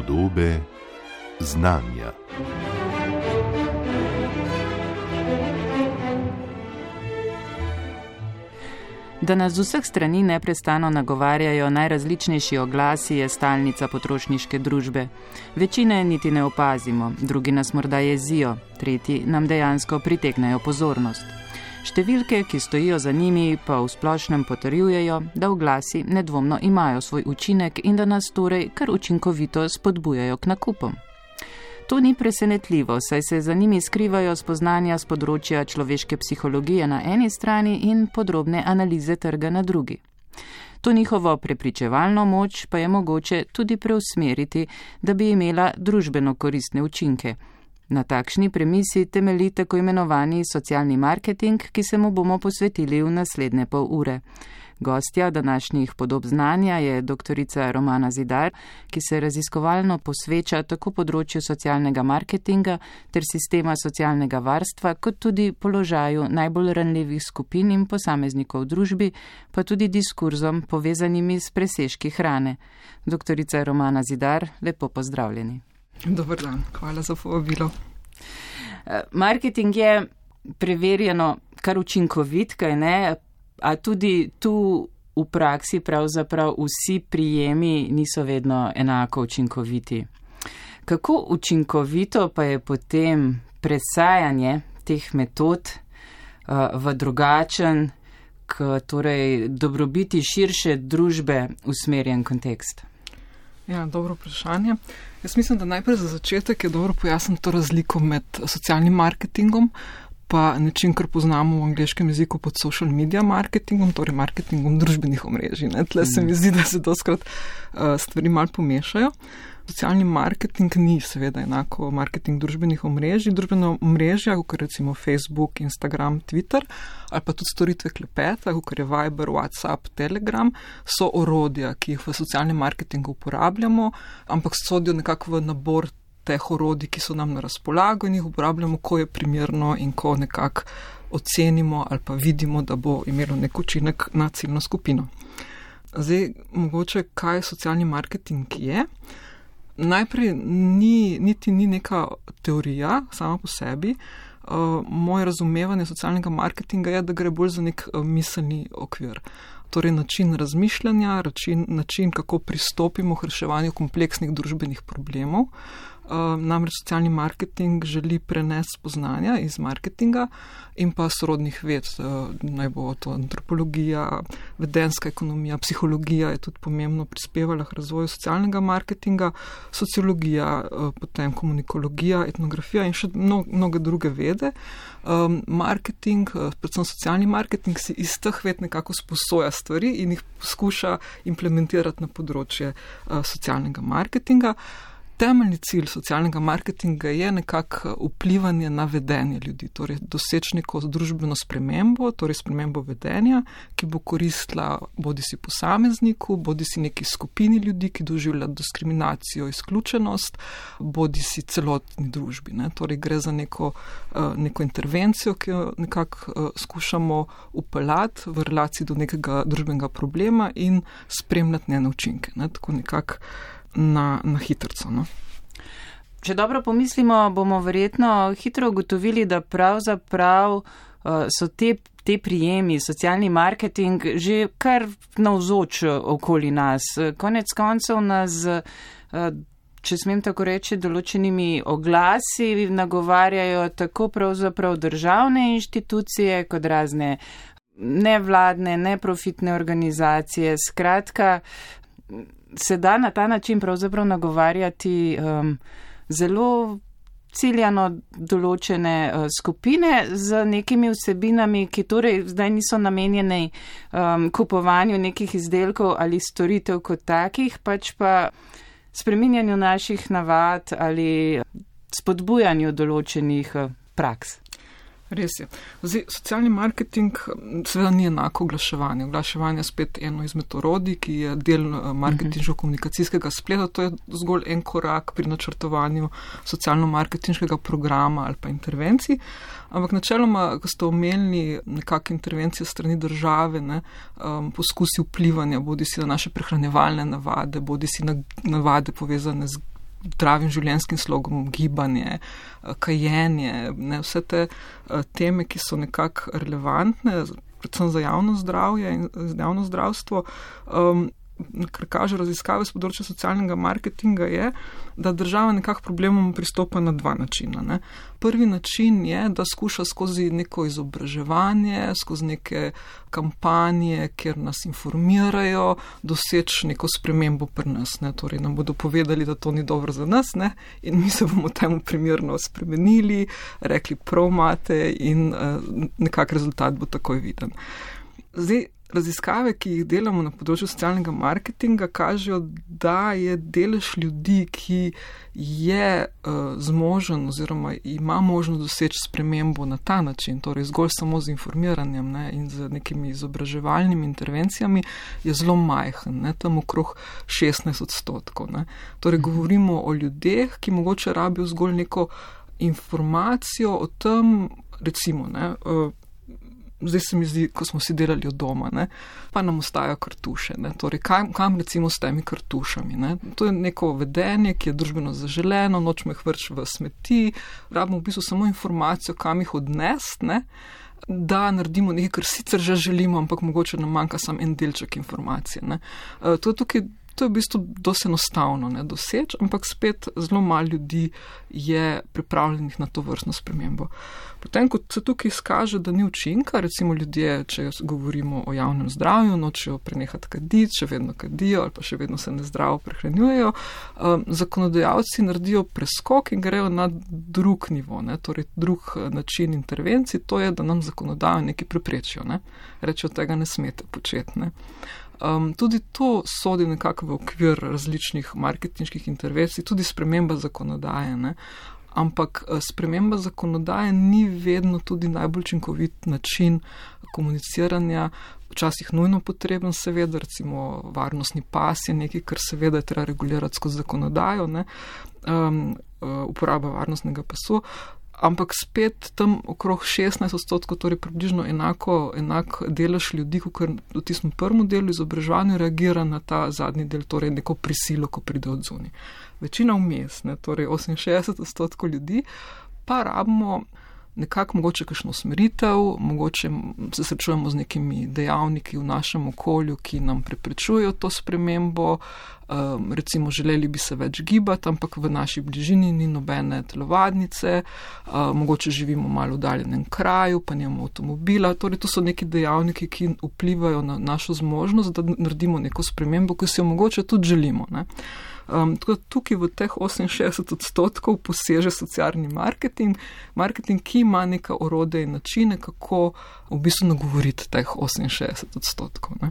podobe znanja. Da nas z vseh strani neprestano nagovarjajo najrazličnejši oglasi, je stalnica potrošniške družbe. Večine niti ne opazimo, drugi nas morda jezijo, tretji nam dejansko pritegnejo pozornost. Številke, ki stojijo za njimi, pa v splošnem potrjujejo, da oglasi nedvomno imajo svoj učinek in da nas torej kar učinkovito spodbujajo k nakupom. To ni presenetljivo, saj se za njimi skrivajo spoznanja z področja človeške psihologije na eni strani in podrobne analize trga na drugi. To njihovo prepričevalno moč pa je mogoče tudi preusmeriti, da bi imela družbeno koristne učinke. Na takšni premisi temelji tako imenovani socialni marketing, ki se mu bomo posvetili v naslednje pol ure. Gostja današnjih podob znanja je dr. Romana Zidar, ki se raziskovalno posveča tako področju socialnega marketinga ter sistema socialnega varstva, kot tudi položaju najbolj ranljivih skupin in posameznikov v družbi, pa tudi diskurzom povezanimi s presežki hrane. Dr. Romana Zidar, lepo pozdravljeni. Dobar dan, hvala za povabilo. Marketing je preverjeno kar učinkovit, kaj ne? a tudi tu v praksi pravzaprav vsi prijemi niso vedno enako učinkoviti. Kako učinkovito pa je potem presajanje teh metod uh, v drugačen, k torej dobrobiti širše družbe usmerjen kontekst? Ja, dobro vprašanje. Jaz mislim, da najprej za začetek je dobro pojasniti to razliko med socialnim marketingom, pa način, kar poznamo v angliškem jeziku pod social media marketingom, torej marketingom družbenih omrežij. Tle se mi zdi, da se doskrat uh, stvari mal pomešajo. Socialni marketing ni seveda enako marketing družbenih omrežij. Družbeno omrežje, kot recimo Facebook, Instagram, Twitter ali pa tudi storitve klepeta, kot je Viber, WhatsApp, Telegram, so orodja, ki jih v socialnem marketingu uporabljamo, ampak sodijo nekako v nabor teh orodij, ki so nam na razpolago in jih uporabljamo, ko je primerno in ko nekako ocenimo ali pa vidimo, da bo imelo nek učinek na ciljno skupino. Zdaj, mogoče, kaj socialni marketing je. Najprej ni, niti ni neka teorija sama po sebi. Uh, moje razumevanje socialnega marketinga je, da gre bolj za nek uh, miselni okvir. Torej, način razmišljanja, način, način kako pristopimo k reševanju kompleksnih družbenih problemov. Uh, Ehm, namreč socialni marketing želi prenesti spoznanja iz marketinga in pa sorodnih ved, ehm, naj bo to antropologija, vedenska ekonomija, psihologija je tudi pomembno prispevala k razvoju socialnega marketinga, sociologija, ehm, potem komunikologija, etnografija in še mnoge druge vede. Marketing, predvsem socialni marketing, si iz teh ved nekako sposoja stvari in jih poskuša implementirati na področje socialnega marketinga temeljni cilj socialnega marketinga je nekako vplivanje na vedenje ljudi, torej doseči neko družbeno spremembo, torej spremembo vedenja, ki bo koristila bodi si posamezniku, bodi si neki skupini ljudi, ki doživlja diskriminacijo, izključenost, bodi si celotni družbi. Ne. Torej gre za neko, eh, neko intervencijo, ki jo nekako eh, skušamo upeljati v relaciji do nekega družbenega problema in spremljati njene učinke. Ne. Tako nekako na, na hitro. No? Če dobro pomislimo, bomo verjetno hitro ugotovili, da pravzaprav uh, so te, te prijemi, socialni marketing že kar navzoč okoli nas. Konec koncev nas, uh, če smem tako reči, določenimi oglasi nagovarjajo tako pravzaprav državne inštitucije kot razne nevladne, neprofitne organizacije. Skratka, se da na ta način pravzaprav nagovarjati um, zelo ciljano določene uh, skupine z nekimi vsebinami, ki torej zdaj niso namenjene um, kupovanju nekih izdelkov ali storitev kot takih, pač pa spreminjanju naših navad ali spodbujanju določenih uh, praks. Res je. Zdaj, socialni marketing seveda ni enako oglaševanje. Oglaševanje je spet eno izmed orodij, ki je del eh, marketinško-komunikacijskega spleta. To je zgolj en korak pri načrtovanju socialno-marketinškega programa ali pa intervencij. Ampak načeloma, ko ste omenili nekakšne intervencije strani države, ne, um, poskusi vplivanja, bodi si na naše prehranjevalne navade, bodi si na navade povezane z zdravim življenjskim slogom, gibanje, kajenje, ne, vse te teme, ki so nekako relevantne, predvsem za javno zdravje in javno zdravstvo. Um, kar kaže raziskave z področja socialnega marketinga, je, da država nekako problemom pristopa na dva načina. Ne. Prvi način je, da skuša skozi neko izobraževanje, skozi neke kampanje, kjer nas informirajo, doseči neko spremembo pri nas. Ne. Torej nam bodo povedali, da to ni dobro za nas ne. in mi se bomo temu primerno spremenili, rekli prav imate in uh, nekak rezultat bo takoj viden. Zdaj, Raziskave, ki jih delamo na področju socialnega marketinga, kažejo, da je delež ljudi, ki je uh, zmožen oziroma ima možnost doseči spremembo na ta način, torej zgolj samo z informiranjem ne, in z nekimi izobraževalnimi intervencijami, je zelo majhen, ne, tam okrog 16 odstotkov. Ne. Torej govorimo o ljudeh, ki mogoče rabijo zgolj neko informacijo o tem, recimo, ne, uh, zdaj se mi zdi, ko smo si delali od doma, ne, pa nam ostajajo kartuše. Ne, torej, kam, kam recimo s temi kartušami? Ne? To je neko vedenje, ki je družbeno zaželeno, nočemo jih vrč v smeti, rabimo v bistvu samo informacijo, kam jih odnesti. Ne? Da naredimo nekaj, kar sicer že želimo, ampak mogoče nam manjka samo en delček informacije. E, to je tukaj to je v bistvu dosti enostavno ne doseči, ampak spet zelo malo ljudi je pripravljenih na to vrstno spremembo. Potem, ko se tukaj izkaže, da ni učinka, recimo ljudje, če govorimo o javnem zdravju, nočejo prenehati kaditi, še vedno kadijo ali pa še vedno se nezdravo prehranjujejo, um, zakonodajalci naredijo preskok in grejo na drug nivo, ne, torej drug eh, način intervencij, to je, da nam zakonodajo nekaj preprečijo, ne, rečejo, tega ne smete početi. Ne. Um, tudi to sodi nekako v okvir različnih marketinških intervencij, tudi sprememba zakonodaje. Ne? Ampak eh, sprememba zakonodaje ni vedno tudi najbolj učinkovit način komuniciranja, včasih nujno potreben, seveda, recimo varnostni pas je nekaj, kar seveda je treba regulirati skozi zakonodajo, um, uporaba varnostnega pasu ampak spet tam okrog 16 odstotkov, torej približno enako, enak delež ljudi, kot v tistem prvem delu izobraževanja, reagira na ta zadnji del, torej neko prisilo, ko pride od zunaj. Večina vmes, torej 68 odstotkov ljudi, pa rabimo nekako mogoče kakšno usmeritev, mogoče se srečujemo z nekimi dejavniki v našem okolju, ki nam preprečujejo to spremembo. Um, recimo, želeli bi se več gibati, ampak v naši bližini ni nobene telovadnice, uh, mogoče živimo malo v daljenem kraju, pa nimamo avtomobila. Torej, to so neki dejavniki, ki vplivajo na našo zmožnost, da naredimo neko spremembo, ki si jo mogoče tudi želimo. Ne? Um, tukaj v teh 68 odstotkov poseže socialni marketing, marketing, ki ima neka orode in načine, kako v bistvu nagovoriti teh 68 odstotkov. Ne.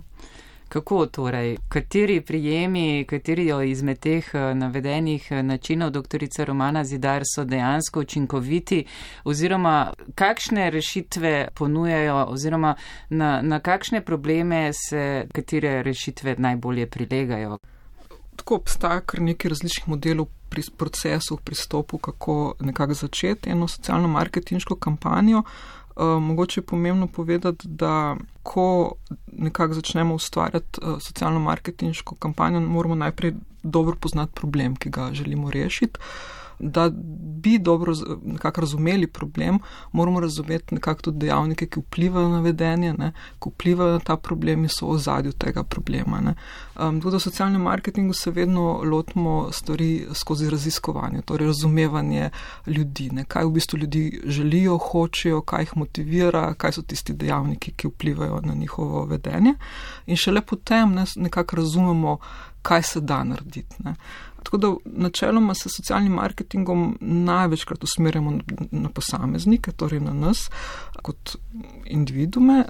Kako torej, kateri prijemi, kateri izmed teh eh, navedenih eh, načinov doktorice Romana Zidar so dejansko učinkoviti oziroma kakšne rešitve ponujajo oziroma na, na kakšne probleme se katere rešitve najbolje prilegajo? Tako obstaja kar nekaj različnih modelov pri procesu, pristopu, kako nekako začeti eno socialno-marketinško kampanjo. Uh, mogoče je pomembno povedati, da ko nekako začnemo ustvarjati uh, socialno-marketinško kampanjo, moramo najprej dobro poznati problem, ki ga želimo rešiti. Da bi dobro nekako razumeli problem, moramo razumeti nekako tudi dejavnike, ki vplivajo na vedenje, ne, ki vplivajo na ta problem in so v zadju tega problema. Um, tudi v socialnem marketingu se vedno lotimo stvari skozi raziskovanje, torej razumevanje ljudi, ne, kaj v bistvu ljudi želijo, hočejo, kaj jih motivira, kaj so tisti dejavniki, ki vplivajo na njihovo vedenje. In šele potem ne, nekako razumemo, kaj se da narediti. Ne. Tako da načeloma se socialnim marketingom največkrat usmerjamo na posameznike, torej na nas kot individume.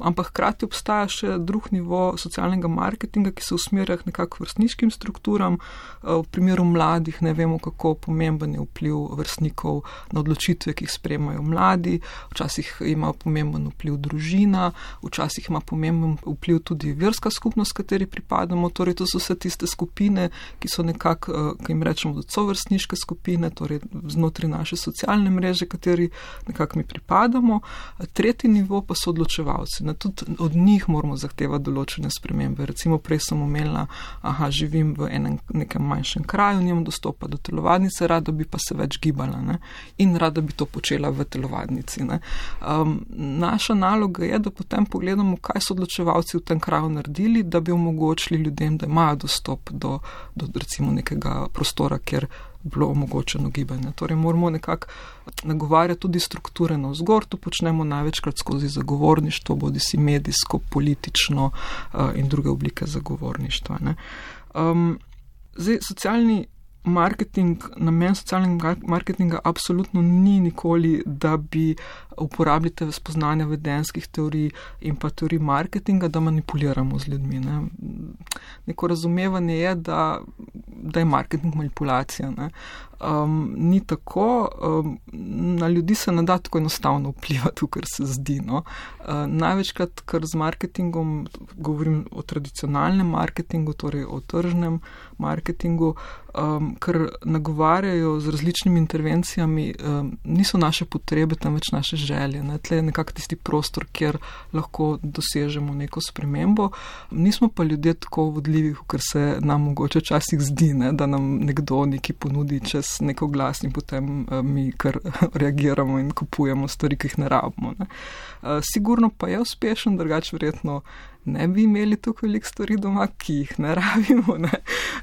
Ampak hkrati obstaja še drug nivo socialnega marketinga, ki se usmerja k nekakšnim vrstniškim strukturam. Eh, v primeru mladih ne vemo, kako pomemben je vpliv vrstnikov na odločitve, ki jih spremajo mladi. Včasih ima pomemben vpliv družina, včasih ima pomemben vpliv tudi verska skupnost, kateri pripadamo. Torej, to so vse tiste skupine, ki so nekako, eh, ki jim rečemo, da so vrstniške skupine, torej znotraj naše socialne mreže, kateri nekako mi pripadamo. Tretji nivo pa so odločevalci Ne? Tudi od njih moramo zahtevati določene spremembe. Recimo prej sem omenila, aha, živim v enem nekem manjšem kraju, nimam dostopa do telovadnice, rada bi pa se več gibala ne? in rada bi to počela v telovadnici. Um, naša naloga je, da potem pogledamo, kaj so odločevalci v tem kraju naredili, da bi omogočili ljudem, da imajo dostop do, do recimo nekega prostora, kjer bilo omogočeno gibanje. Torej, moramo nekako nagovarjati tudi strukture na vzgor, to počnemo največkrat skozi zagovorništvo, bodi si medijsko, politično uh, in druge oblike zagovorništva. Um, zdaj, socialni marketing, namen socialnega marketinga absolutno ni nikoli, da bi uporabili te spoznanja vedenskih teorij in pa teorij marketinga, da manipuliramo z ljudmi. Ne. Neko razumevanje je, da, da je marketing manipulacija. Ne. Um, ni tako, um, na ljudi se ne da tako enostavno vplivati, kar se zdi. No. Uh, največkrat, ker z marketingom, govorim o tradicionalnem marketingu, torej o tržnem marketingu, um, ker nagovarjajo z različnimi intervencijami, um, niso naše potrebe, temveč naše želje. Ne? Tle je nekako tisti prostor, kjer lahko dosežemo neko spremembo. Nismo pa ljudje tako vodljivi, kot se nam mogoče včasih zdi, ne? da nam nekdo nekaj ponudi čez neko glas in potem uh, mi kar reagiramo in kupujemo stvari, ki jih ne rabimo. Ne? Uh, sigurno pa je uspešen, drugače verjetno ne bi imeli tako velik stvari doma, ki jih ne rabimo. Ne?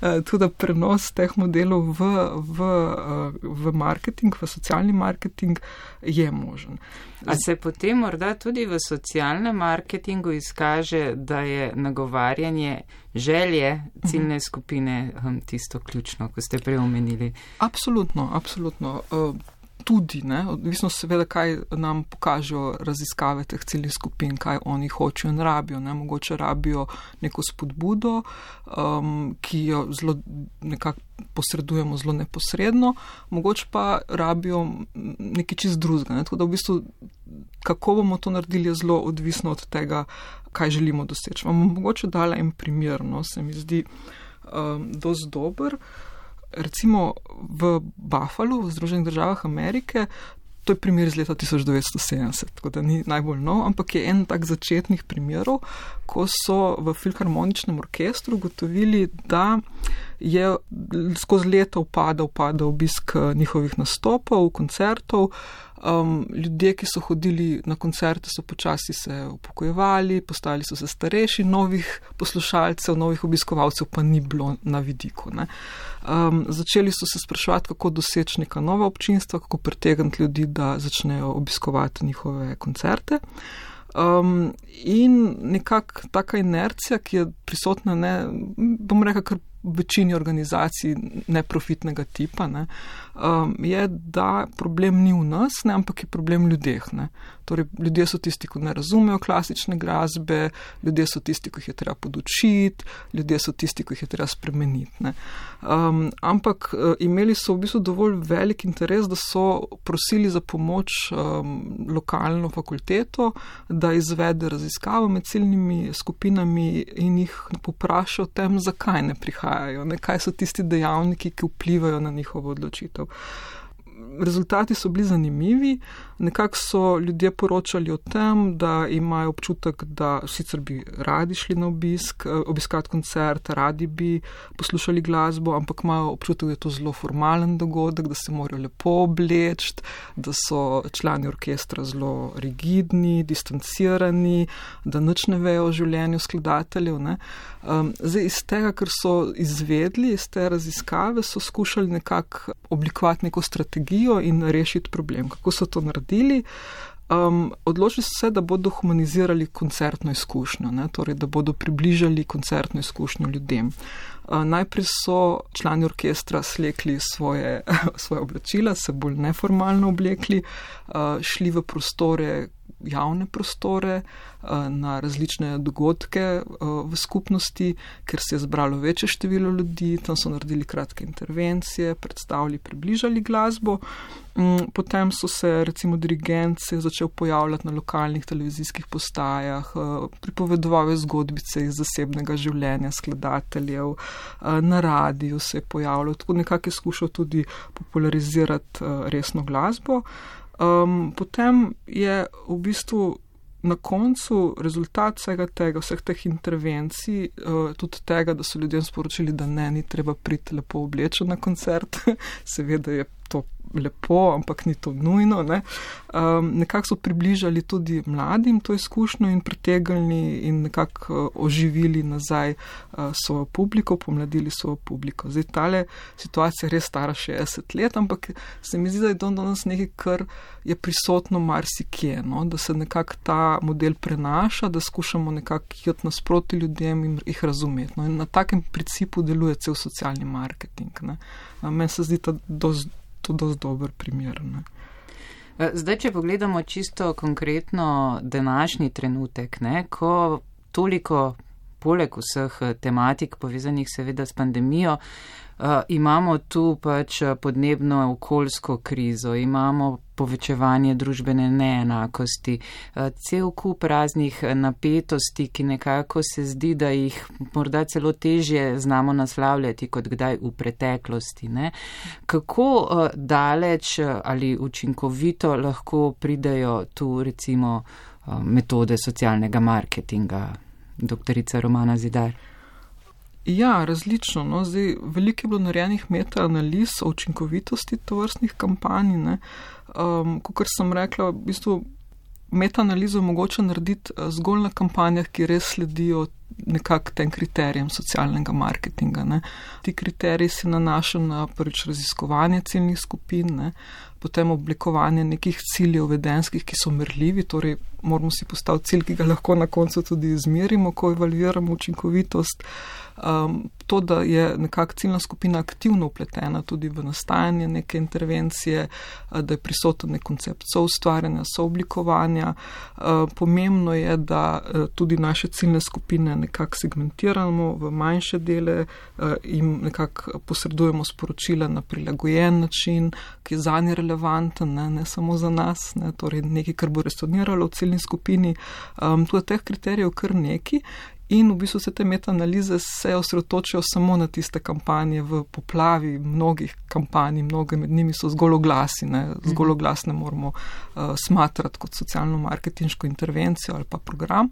Eh, tudi prenos teh modelov v, v, eh, v marketing, v socialni marketing je možen. A se potem morda tudi v socialnem marketingu izkaže, da je nagovarjanje želje ciljne skupine hm, tisto ključno, ko ste preomenili? Absolutno, absolutno. Uh, tudi, ne, odvisno seveda, kaj nam pokažejo raziskave teh ciljnih skupin, kaj oni hočejo in rabijo. Ne. Mogoče rabijo neko spodbudo, um, ki jo zelo nekako posredujemo zelo neposredno, mogoče pa rabijo nekaj čist drugega. Ne. Tako da v bistvu, kako bomo to naredili, je zelo odvisno od tega, kaj želimo doseči. Vam mogoče dala en primer, no, se mi zdi um, dosti dober recimo v Buffalu, v Združenih državah Amerike, to je primer iz leta 1970, tako da ni najbolj nov, ampak je en tak začetnih primerov, ko so v filharmoničnem orkestru gotovili, da je skozi leta upadal, upadal obisk njihovih nastopov, koncertov. Um, ljudje, ki so hodili na koncerte, so počasi se upokojevali, postali so se starejši, novih poslušalcev, novih obiskovalcev pa ni bilo na vidiku. Um, začeli so se spraševati, kako doseči neka nova občinstva, kako pritegniti ljudi, da začnejo obiskovati njihove koncerte. Um, in nekakšna taka inercija, ki je prisotna, ne, bom rekel, kar večini organizacij neprofitnega tipa, ne, um, je, da problem ni v nas, ne, ampak je problem v ljudeh. Ne. Torej, ljudje so tisti, ki ne razumejo klasične glasbe, ljudje so tisti, ki jih je treba podučiti, ljudje so tisti, ki jih je treba spremeniti. Um, ampak uh, imeli so v bistvu dovolj velik interes, da so prosili za pomoč um, lokalno fakulteto, da izvede raziskavo med ciljnimi skupinami in jih popraša o tem, zakaj ne prihajajo, ne, kaj so tisti dejavniki, ki vplivajo na njihovo odločitev. Rezultati so bili zanimivi, nekako so ljudje poročali o tem, da imajo občutek, da sicer bi radi šli na obisk, eh, obiskati koncert, radi bi poslušali glasbo, ampak imajo občutek, da je to zelo formalen dogodek, da se morajo lepo obleči, da so člani orkestra zelo rigidni, distancirani, da nič ne vejo o življenju skladateljev. Um, zdaj, iz tega, kar so izvedli, iz te raziskave, so skušali nekako oblikovati neko strategijo in rešiti problem. Kako so to naredili. Um, odločili so se, da bodo humanizirali koncertno izkušnjo, ne? torej da bodo približali koncertno izkušnjo ljudem. Uh, najprej so člani orkestra slekli svoje, svoje oblačila, se bolj neformalno oblekli, uh, šli v prostore, javne prostore, eh, na različne dogodke eh, v skupnosti, ker se je zbralo večje število ljudi, tam so naredili kratke intervencije, predstavili, približali glasbo. Mm, potem so se recimo dirigence začel pojavljati na lokalnih televizijskih postajah, eh, pripovedovali zgodbice iz zasebnega življenja skladateljev, na radiju se je pojavljal, tako nekako je skušal tudi popularizirati resno glasbo. Um, potem je v bistvu na koncu rezultat vsega tega, vseh teh intervencij, uh, tudi tega, da so ljudem sporočili, da ne, ni treba priti lepo oblečen na koncert, seveda je to lepo, ampak ni to nujno. Ne. Um, nekako so približali tudi mladim to izkušnjo in pritegnili in nekako uh, oživili nazaj uh, svojo publiko, pomladili svojo publiko. Zdaj, tale situacija je res stara 60 let, ampak se mi zdi, da je to danes nekaj, kar je prisotno marsikje, no, da se nekako ta model prenaša, da skušamo nekako jeti nasproti ljudem in jih razumeti. No, in na takem principu deluje cel socialni marketing. Meni se zdi, da to dosti dober primer. Ne. E, zdaj, če pogledamo čisto konkretno današnji trenutek, ne, ko toliko, poleg vseh tematik povezanih seveda s pandemijo, uh, imamo tu pač podnebno okoljsko krizo, imamo povečevanje družbene neenakosti, cel kup raznih napetosti, ki nekako se zdi, da jih morda celo težje znamo naslavljati kot kdaj v preteklosti. Ne? Kako daleč ali učinkovito lahko pridejo tu recimo metode socialnega marketinga, doktorica Romana Zidar? Ja, različno. No. Zdaj, veliko je bilo narejenih metaanaliz o učinkovitosti tovrstnih kampanj. Um, Kot sem rekla, v bistvu metaanalizo mogoče narediti eh, zgolj na kampanjah, ki res sledijo nekako tem kriterijem socialnega marketinga. Ne. Ti kriteriji se nanašajo na prvič raziskovanje ciljnih skupin, ne, potem oblikovanje nekih ciljev vedenskih, ki so merljivi, torej moramo si postaviti cilj, ki ga lahko na koncu tudi izmerimo, ko evalviramo učinkovitost. Um, to, da je nekako ciljna skupina aktivno upletena tudi v nastajanje neke intervencije, da je prisoten nek koncept soustvarjanja, sooblikovanja. Uh, pomembno je, da uh, tudi naše ciljne skupine nekako segmentiramo v manjše dele uh, in nekako posredujemo sporočila na prilagojen način, ki je za nje relevanten, ne, ne samo za nas, ne, torej nekaj, kar bo resoniralo v ciljni skupini. Um, tu je teh kriterijev kar neki In v bistvu se te metanalize se osredotočajo samo na tiste kampanje v poplavi mnogih kampanj, mnoge med njimi so zgolj oglasine, zgolj oglasne moramo uh, smatrati kot socialno-marketinško intervencijo ali pa program.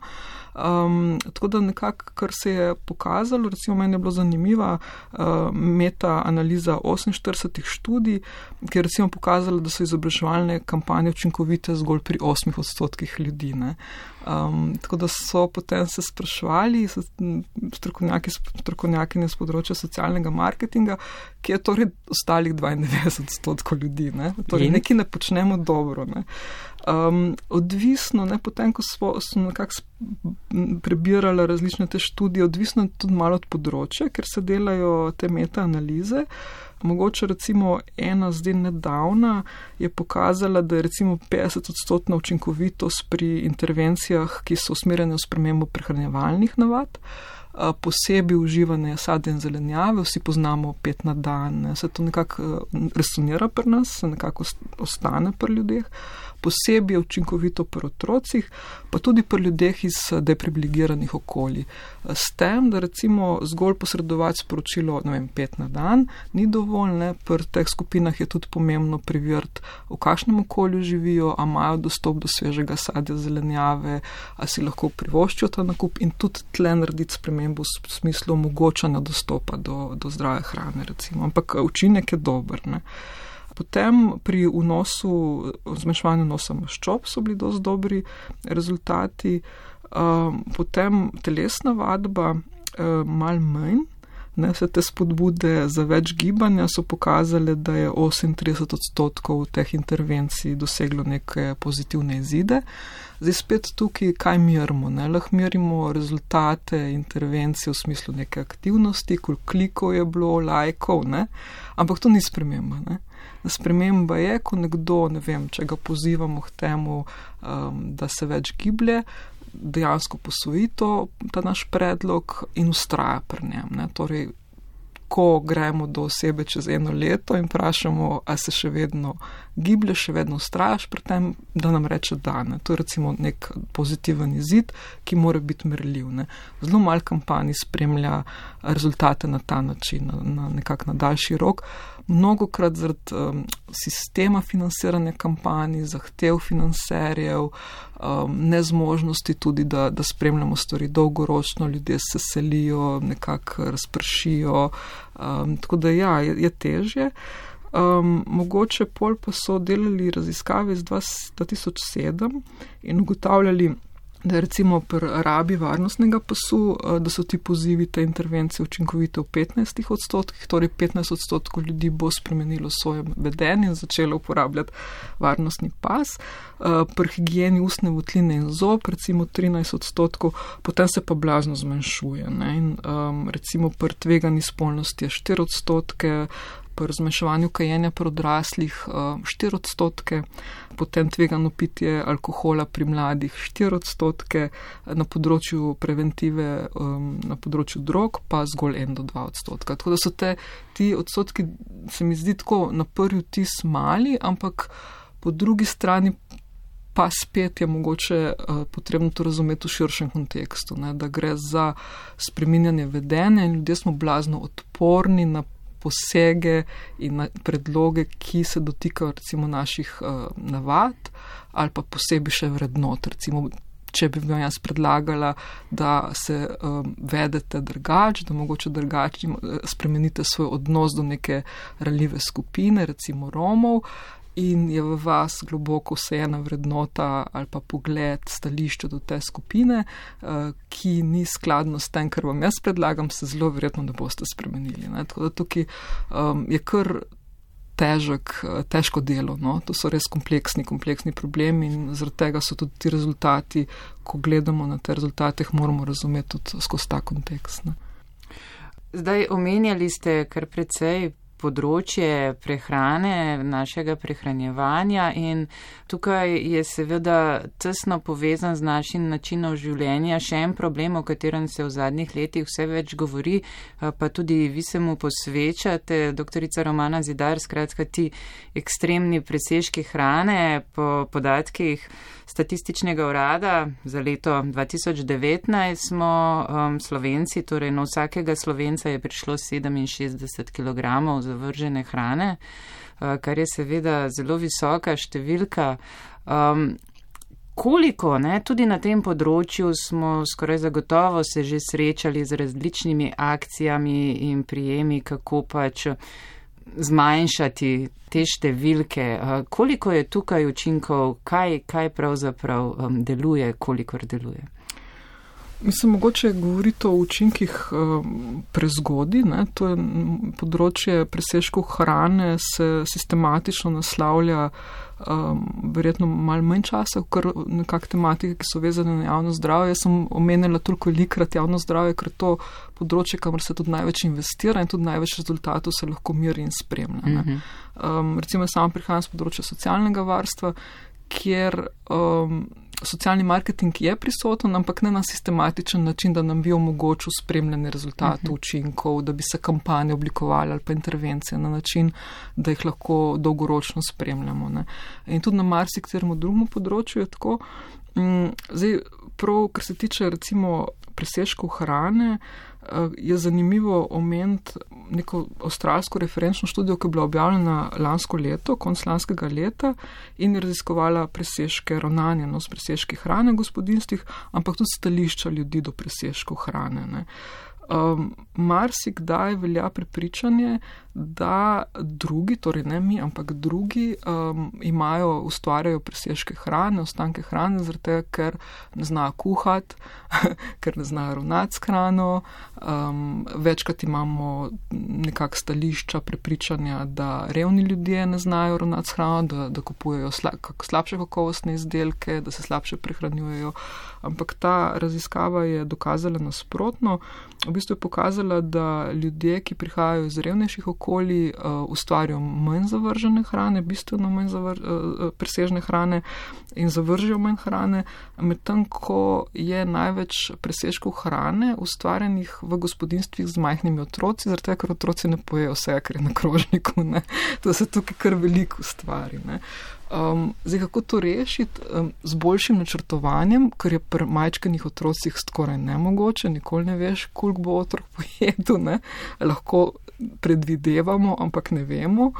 Um, tako da nekako, kar se je pokazalo, recimo meni je bilo zanimiva uh, meta-analiza 48 študij, ki je recimo pokazala, da so izobraževalne kampanje učinkovite zgolj pri 8 odstotkih ljudi. Ne. Um, tako da so potem se sprašvali, strokovnjaki, strokovnjaki z področja socialnega marketinga, ki je torej ostalih 92 odstotkov ljudi. Ne? Torej, nekaj ne počnemo dobro. Ne? Um, odvisno, ne, potem, ko smo, smo nekako prebirali različne te študije, odvisno tudi malo od področja, ker se delajo te meta-analize. Mogoče recimo ena zdaj nedavna je pokazala, da je recimo 50 odstotna učinkovitost pri intervencijah, ki so usmerjene v spremembo prehranjevalnih navad, posebej uživanje sadja in zelenjave, vsi poznamo pet na dan, ne. se to nekako resonira pri nas, se nekako ostane pri ljudeh posebej učinkovito pri otrocih, pa tudi pri ljudeh iz eh, deprivilegiranih okolij. S tem, da recimo zgolj posredovati sporočilo, ne vem, pet na dan, ni dovolj, ne, pri teh skupinah je tudi pomembno preveriti, v kakšnem okolju živijo, a imajo dostop do svežega sadja zelenjave, a si lahko privoščijo ta nakup in tudi tle narediti spremembo v smislu omogočanja dostopa do, do zdrave hrane, recimo. Ampak eh, učinek je dober. Ne. Potem pri vnosu, zmanjševanju nosa maščob so bili dosti dobri rezultati, um, potem telesna vadba, um, mal manj. Ne, vse te spodbude za več gibanja so pokazale, da je 38 odstotkov teh intervencij doseglo neke pozitivne izide. Zdaj spet tukaj, kaj merimo? Lahko merimo rezultate intervencije v smislu neke aktivnosti, koliko klikov je bilo, lajkov, ne? ampak to ni sprememba. Ne? Sprememba je, ko nekdo, ne vem, če ga pozivamo k temu, um, da se več giblje, dejansko posvoji to, ta naš predlog in ustraja pri njem. Torej, ko gremo do osebe čez eno leto in vprašamo, ali se še vedno giblje, še vedno ustrajaš pri tem, da nam reče da. Ne. To je recimo nek pozitiven izid, ki mora biti merljiv. Ne. Zelo mal kampanji spremlja rezultate na ta način, na, na nekak na daljši rok. mnogokrat zaradi um, sistema financiranja kampanj, zahtev financerjev, um, nezmožnosti tudi, da, da spremljamo stvari dolgoročno, ljudje se selijo, nekako razpršijo. Um, tako da ja, je, je težje. Um, mogoče pol pa so delali raziskave iz 2007 in ugotavljali, da je recimo pri rabi varnostnega pasu, eh, da so ti pozivi te intervencije učinkovite v 15 odstotkih, torej 15 odstotkov ljudi bo spremenilo svoje vedenje in začelo uporabljati varnostni pas. Eh, pri higieni ustne votline in zob, recimo 13 odstotkov, potem se pa blazno zmanjšuje. Ne? In um, recimo pri tvegani spolnosti je 4 odstotke, pri zmanjševanju kajenja pri odraslih 4 eh, odstotke, potem tvegano pitje alkohola pri mladih 4 odstotke, na področju preventive, na področju drog pa zgolj 1 do 2 odstotka. Tako da so te, ti odstotki, se mi zdi tako na prvi vtis mali, ampak po drugi strani. Pa spet je mogoče uh, potrebno to razumeti v širšem kontekstu, ne, da gre za spreminjanje vedenja in ljudje smo blazno odporni na posege in predloge, ki se dotikajo recimo naših uh, navad ali pa posebej še vrednot. Recimo, če bi vam jaz predlagala, da se um, vedete drugače, da mogoče drugače spremenite svoj odnos do neke ranljive skupine, recimo Romov, in je v vas globoko vseena vrednota ali pa pogled, stališče do te skupine, eh, ki ni skladno s tem, kar vam jaz predlagam, se zelo verjetno ne boste spremenili. Ne? Tako da tukaj um, je kar. Težek, eh, težko delo, no? to so res kompleksni, kompleksni problemi in zaradi tega so tudi ti rezultati, ko gledamo na te rezultate, moramo razumeti tudi skozi ta kontekst. Ne? Zdaj omenjali ste kar precej področje prehrane, našega prehranjevanja in tukaj je seveda tesno povezan z našim načinom življenja. Še en problem, o katerem se v zadnjih letih vse več govori, pa tudi vi se mu posvečate, doktorica Romana Zidar, skratka ti ekstremni presežki hrane po podatkih statističnega urada za leto 2019 smo um, slovenci, torej na vsakega slovenca je prišlo 67 kg zavržene hrane, uh, kar je seveda zelo visoka številka. Um, Koliko, ne, tudi na tem področju smo skoraj zagotovo se že srečali z različnimi akcijami in prijemi, kako pač zmanjšati te številke. Koliko je tukaj učinkov, kaj, kaj pravzaprav deluje, kolikor deluje? Mislim, mogoče govoriti o učinkih um, prezgodi. Ne? To je področje presežkov hrane, se sistematično naslavlja um, verjetno malo manj časa, ker nekakšne tematike, ki so vezane na javno zdravje. Jaz sem omenila toliko velikrat javno zdravje, ker to področje, kamor se tudi največ investira in tudi največ rezultatov se lahko miri in spremlja. -hmm. um, recimo, sam prihajam z področja socialnega varstva, kjer. Um, socialni marketing je prisoten, ampak ne na sistematičen način, da nam bi omogočil spremljanje rezultatov, uh mhm. -huh. učinkov, da bi se kampanje oblikovali ali pa intervencije na način, da jih lahko dolgoročno spremljamo. Ne. In tudi na marsikaterem drugem področju je tako. Mm, zdaj, prav, kar se tiče recimo presežkov hrane, je zanimivo omeniti neko avstralsko referenčno študijo, ki je bila objavljena lansko leto, konc lanskega leta in je raziskovala presežke ravnanja, no, presežke hrane v gospodinstvih, ampak tudi stališča ljudi do presežkov hrane. Ne. Um, Marsikdaj velja prepričanje, da drugi, torej ne mi, ampak drugi um, imajo, ustvarjajo presežke hrane, ostanke hrane, zato ker ne znajo kuhati, ker ne znajo ravnati s hrano. Um, večkrat imamo nekak stališča prepričanja, da revni ljudje ne znajo ravnati s hrano, da, da kupujejo sla, slabše kakovostne izdelke, da se slabše prehranjujejo. Ampak ta raziskava je dokazala nasprotno. V bistvu je pokazala, da ljudje, ki prihajajo iz revnejših okolij, uh, ustvarjajo manj zavržene hrane, bistveno manj zavr, uh, presežne hrane in zavržijo manj hrane, medtem ko je največ presežkov hrane ustvarjenih v gospodinstvih z majhnimi otroci, zato ker otroci ne pojejo vse, kar je na krožniku. Ne. To se tukaj kar veliko ustvari. Ne. Um, zdaj, kako to rešiti um, z boljšim načrtovanjem, ker je pri majčkanih otrocih skoraj nemogoče, nikoli ne veš, koliko bo otrok pojedel. Ne? Lahko predvidevamo, ampak ne vemo.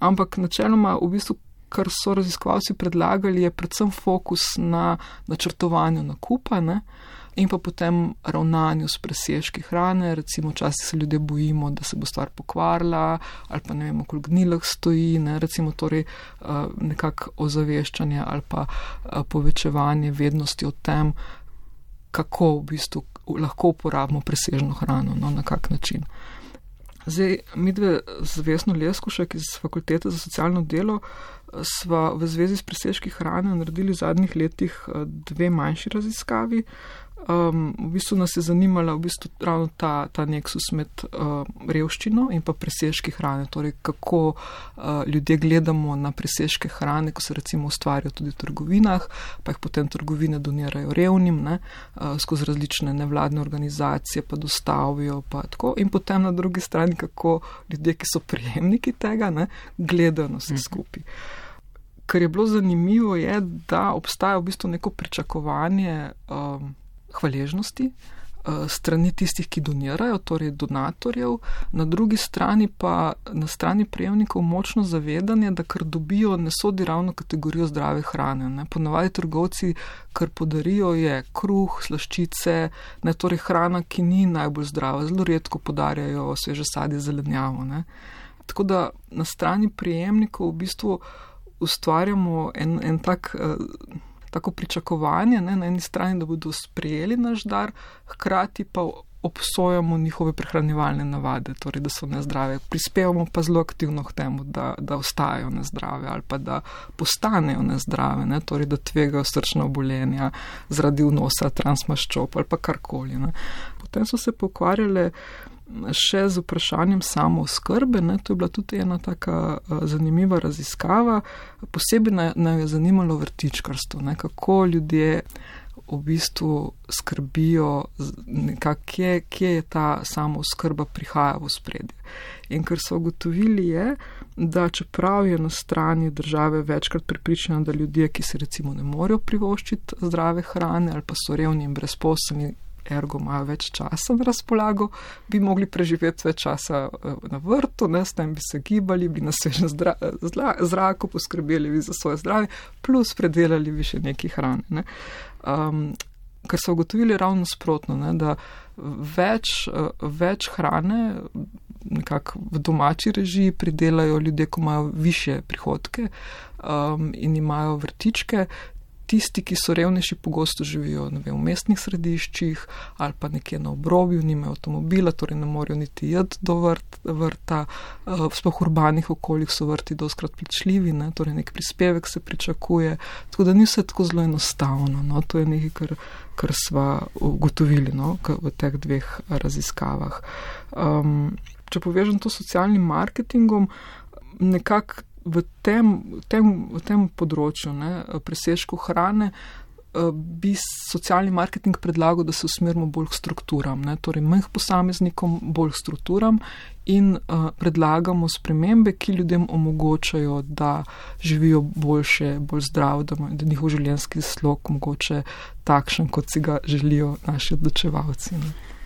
Ampak načeloma, v bistvu, kar so raziskovalci predlagali, je predvsem fokus na načrtovanju nakupa. Ne? In pa potem ravnanju s presežki hrane, recimo, včasih se ljudje bojimo, da se bo stvar pokvarila, ali pa ne vemo, koliko gnilih stoji, ne? recimo, torej nekako ozaveščanje ali pa povečevanje vednosti o tem, kako v bistvu lahko uporabimo presežno hrano, no, na kak način. Zdaj, mi dve z Vesno Leskušek iz Fakultete za socialno delo sva v zvezi s presežki hrane naredili v zadnjih letih dve manjši raziskavi. Um, v bistvu nas je zanimala v bistvu ravno ta, ta neksus med uh, revščino in pa presežki hrane, torej kako uh, ljudje gledamo na presežke hrane, ko se recimo ustvarjajo tudi v trgovinah, pa jih potem trgovine donirajo revnim, ne, uh, skozi različne nevladne organizacije, pa dostavijo, pa tako. In potem na drugi strani, kako ljudje, ki so prijemniki tega, ne, gledajo na vse skupaj. Kar je bilo zanimivo, je, da obstaja v bistvu neko pričakovanje. Um, hvaležnosti strani tistih, ki donirajo, torej donatorjev, na drugi strani pa na strani prejemnikov močno zavedanje, da kar dobijo, ne sodi ravno kategorijo zdrave hrane. Ne. Ponavadi trgovci, kar podarijo, je kruh, slaščice, ne torej hrana, ki ni najbolj zdrava, zelo redko podarjajo sveže sadje, zelenjavo. Ne. Tako da na strani prejemnikov v bistvu ustvarjamo en, en tak. Uh, tako pričakovanje ne, na eni strani, da bodo sprejeli naš dar, hkrati pa obsojamo njihove prehranjevalne navade, torej da so nezdrave. Prispevamo pa zelo aktivno k temu, da, da ostajajo nezdrave ali pa da postanejo nezdrave, ne, torej da tvegajo srčna obolenja zaradi vnosa transmaščop ali pa karkoli. Ne. Potem so se pokvarjale še z vprašanjem samo skrbe. Ne, to je bila tudi ena taka zanimiva raziskava. Posebej naj, naj je zanimalo vrtičkarstvo, ne, kako ljudje v bistvu skrbijo, nekak, kje, kje je ta samo skrba prihaja v spredje. In kar so ugotovili je, da čeprav je na strani države večkrat pripričana, da ljudje, ki se recimo ne morejo privoščiti zdrave hrane ali pa so revni in brezposobni, ergo imajo več časa na razpolago, bi mogli preživeti več časa eh, na vrtu, ne, s tem bi se gibali, bi na svežem zraku poskrbeli bi za svoje zdravje, plus predelali bi še nekaj hrane. Ne. Um, Ker so ugotovili ravno sprotno, ne, da več, eh, več hrane nekako v domači režiji pridelajo ljudje, ko imajo više prihodke um, in imajo vrtičke, tisti, ki so revnejši, pogosto živijo vem, v mestnih središčih ali pa nekje na obrobju, nimajo avtomobila, torej ne morejo niti jed do vrt, vrta. Eh, v spoh urbanih okoljih so vrti doskrat plačljivi, ne? torej nek prispevek se pričakuje. Tako da ni vse tako zelo enostavno. No? To je nekaj, kar, kar sva ugotovili no? v teh dveh raziskavah. Um, če povežem to s socialnim marketingom, nekako v tem, tem, v tem področju, ne, presežku hrane, eh, bi socialni marketing predlagal, da se usmerimo bolj k strukturam, ne, torej manj posameznikom, bolj k strukturam in uh, predlagamo spremembe, ki ljudem omogočajo, da živijo boljše, bolj zdravo, da, da njihov življenjski slog mogoče takšen, kot si ga želijo naši odločevalci. Ne.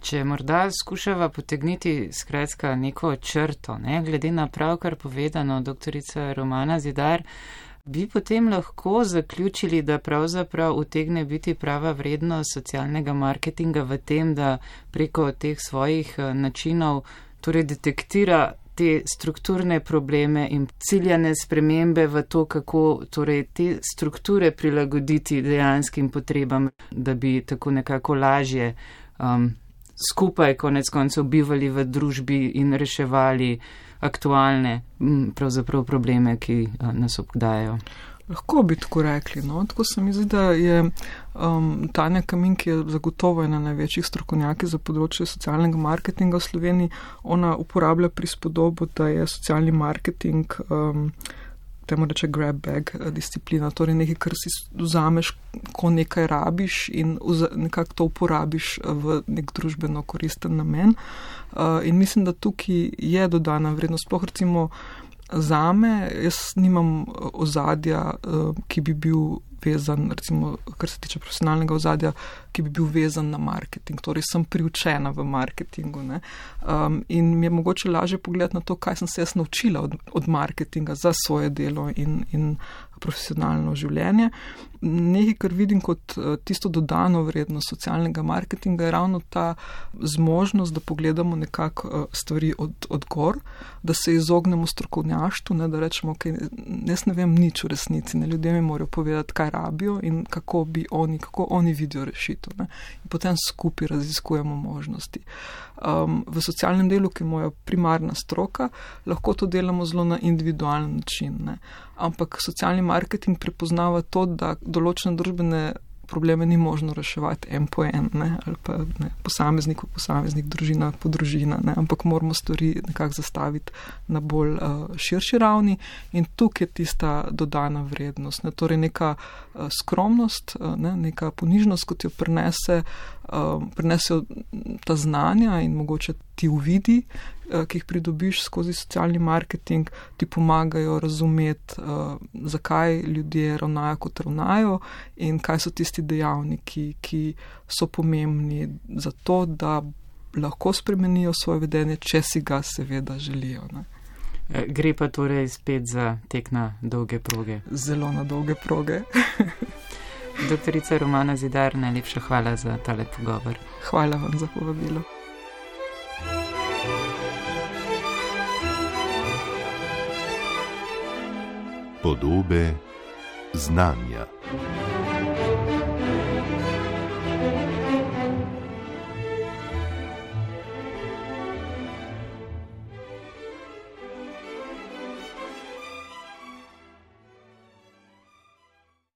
Če morda skušava potegniti skratka neko črto, ne, glede na pravkar povedano doktorica Romana Zidar, bi potem lahko zaključili, da pravzaprav utegne biti prava vrednost socialnega marketinga v tem, da preko teh svojih eh, načinov torej detektira te strukturne probleme in ciljane spremembe v to, kako torej te strukture prilagoditi dejanskim potrebam, da bi tako nekako lažje um, skupaj konec koncev bivali v družbi in reševali aktualne pravzaprav probleme, ki nas obdajo. Lahko bi tako rekli. No? Tako se mi zdi, da je um, Tanja Kamin, ki je zagotovo ena največjih strokovnjaki za področje socialnega marketinga v Sloveniji, ona uporablja prispodobo, da je socialni marketing. Um, temu reče grab bag eh, disciplina, torej nekaj, kar si vzameš, ko nekaj rabiš in nekako to uporabiš eh, v nek družbeno koristen namen. Eh, in mislim, da tukaj je dodana vrednost. Poh recimo za me, jaz nimam ozadja, ki bi bil vezan, recimo, kar se tiče profesionalnega ozadja, ki bi bil vezan na marketing. Torej, sem priučena v marketingu um, in mi je mogoče lažje pogledati na to, kaj sem se jaz naučila od, od marketinga za svoje delo in, in profesionalno življenje. Nekaj, kar vidim kot eh, tisto dodano vrednost socialnega marketinga, je ravno ta zmožnost, da pogledamo nekako eh, stvari od, od gor, da se izognemo strokovnjaštvu, ne, da rečemo, okay, jaz ne vem nič v resnici, ne ljudje mi morajo povedati, kaj rabijo in kako bi oni, kako oni vidijo rešitev. Ne. In potem skupaj raziskujemo možnosti. Um, v socialnem delu, ki je moja primarna stroka, lahko to delamo zelo na individualen način. Ne ampak socialni marketing prepoznava to, da določene družbene probleme ni možno reševati en po en, ne, ali pa ne, posameznik po posameznik, družina po družina, ne, ampak moramo stvari nekako zastaviti na bolj uh, širši ravni. In tukaj je tista dodana vrednost, ne, torej neka uh, skromnost, uh, ne, neka ponižnost, kot jo prenese, uh, prenesejo ta znanja in mogoče ti uvidi, uh, ki jih pridobiš skozi socialni marketing, ti pomagajo razumeti, uh, zakaj ljudje ravnajo, kot ravnajo in kaj so tisti dejavniki, ki so pomembni za to, da lahko spremenijo svoje vedenje, če si ga seveda želijo. Ne. E, gre pa torej spet za tek na dolge proge. Zelo na dolge proge. Doktorica Romana Zidar, najlepša hvala za tale pogovor. Hvala vam za povabilo. Podobe znanja.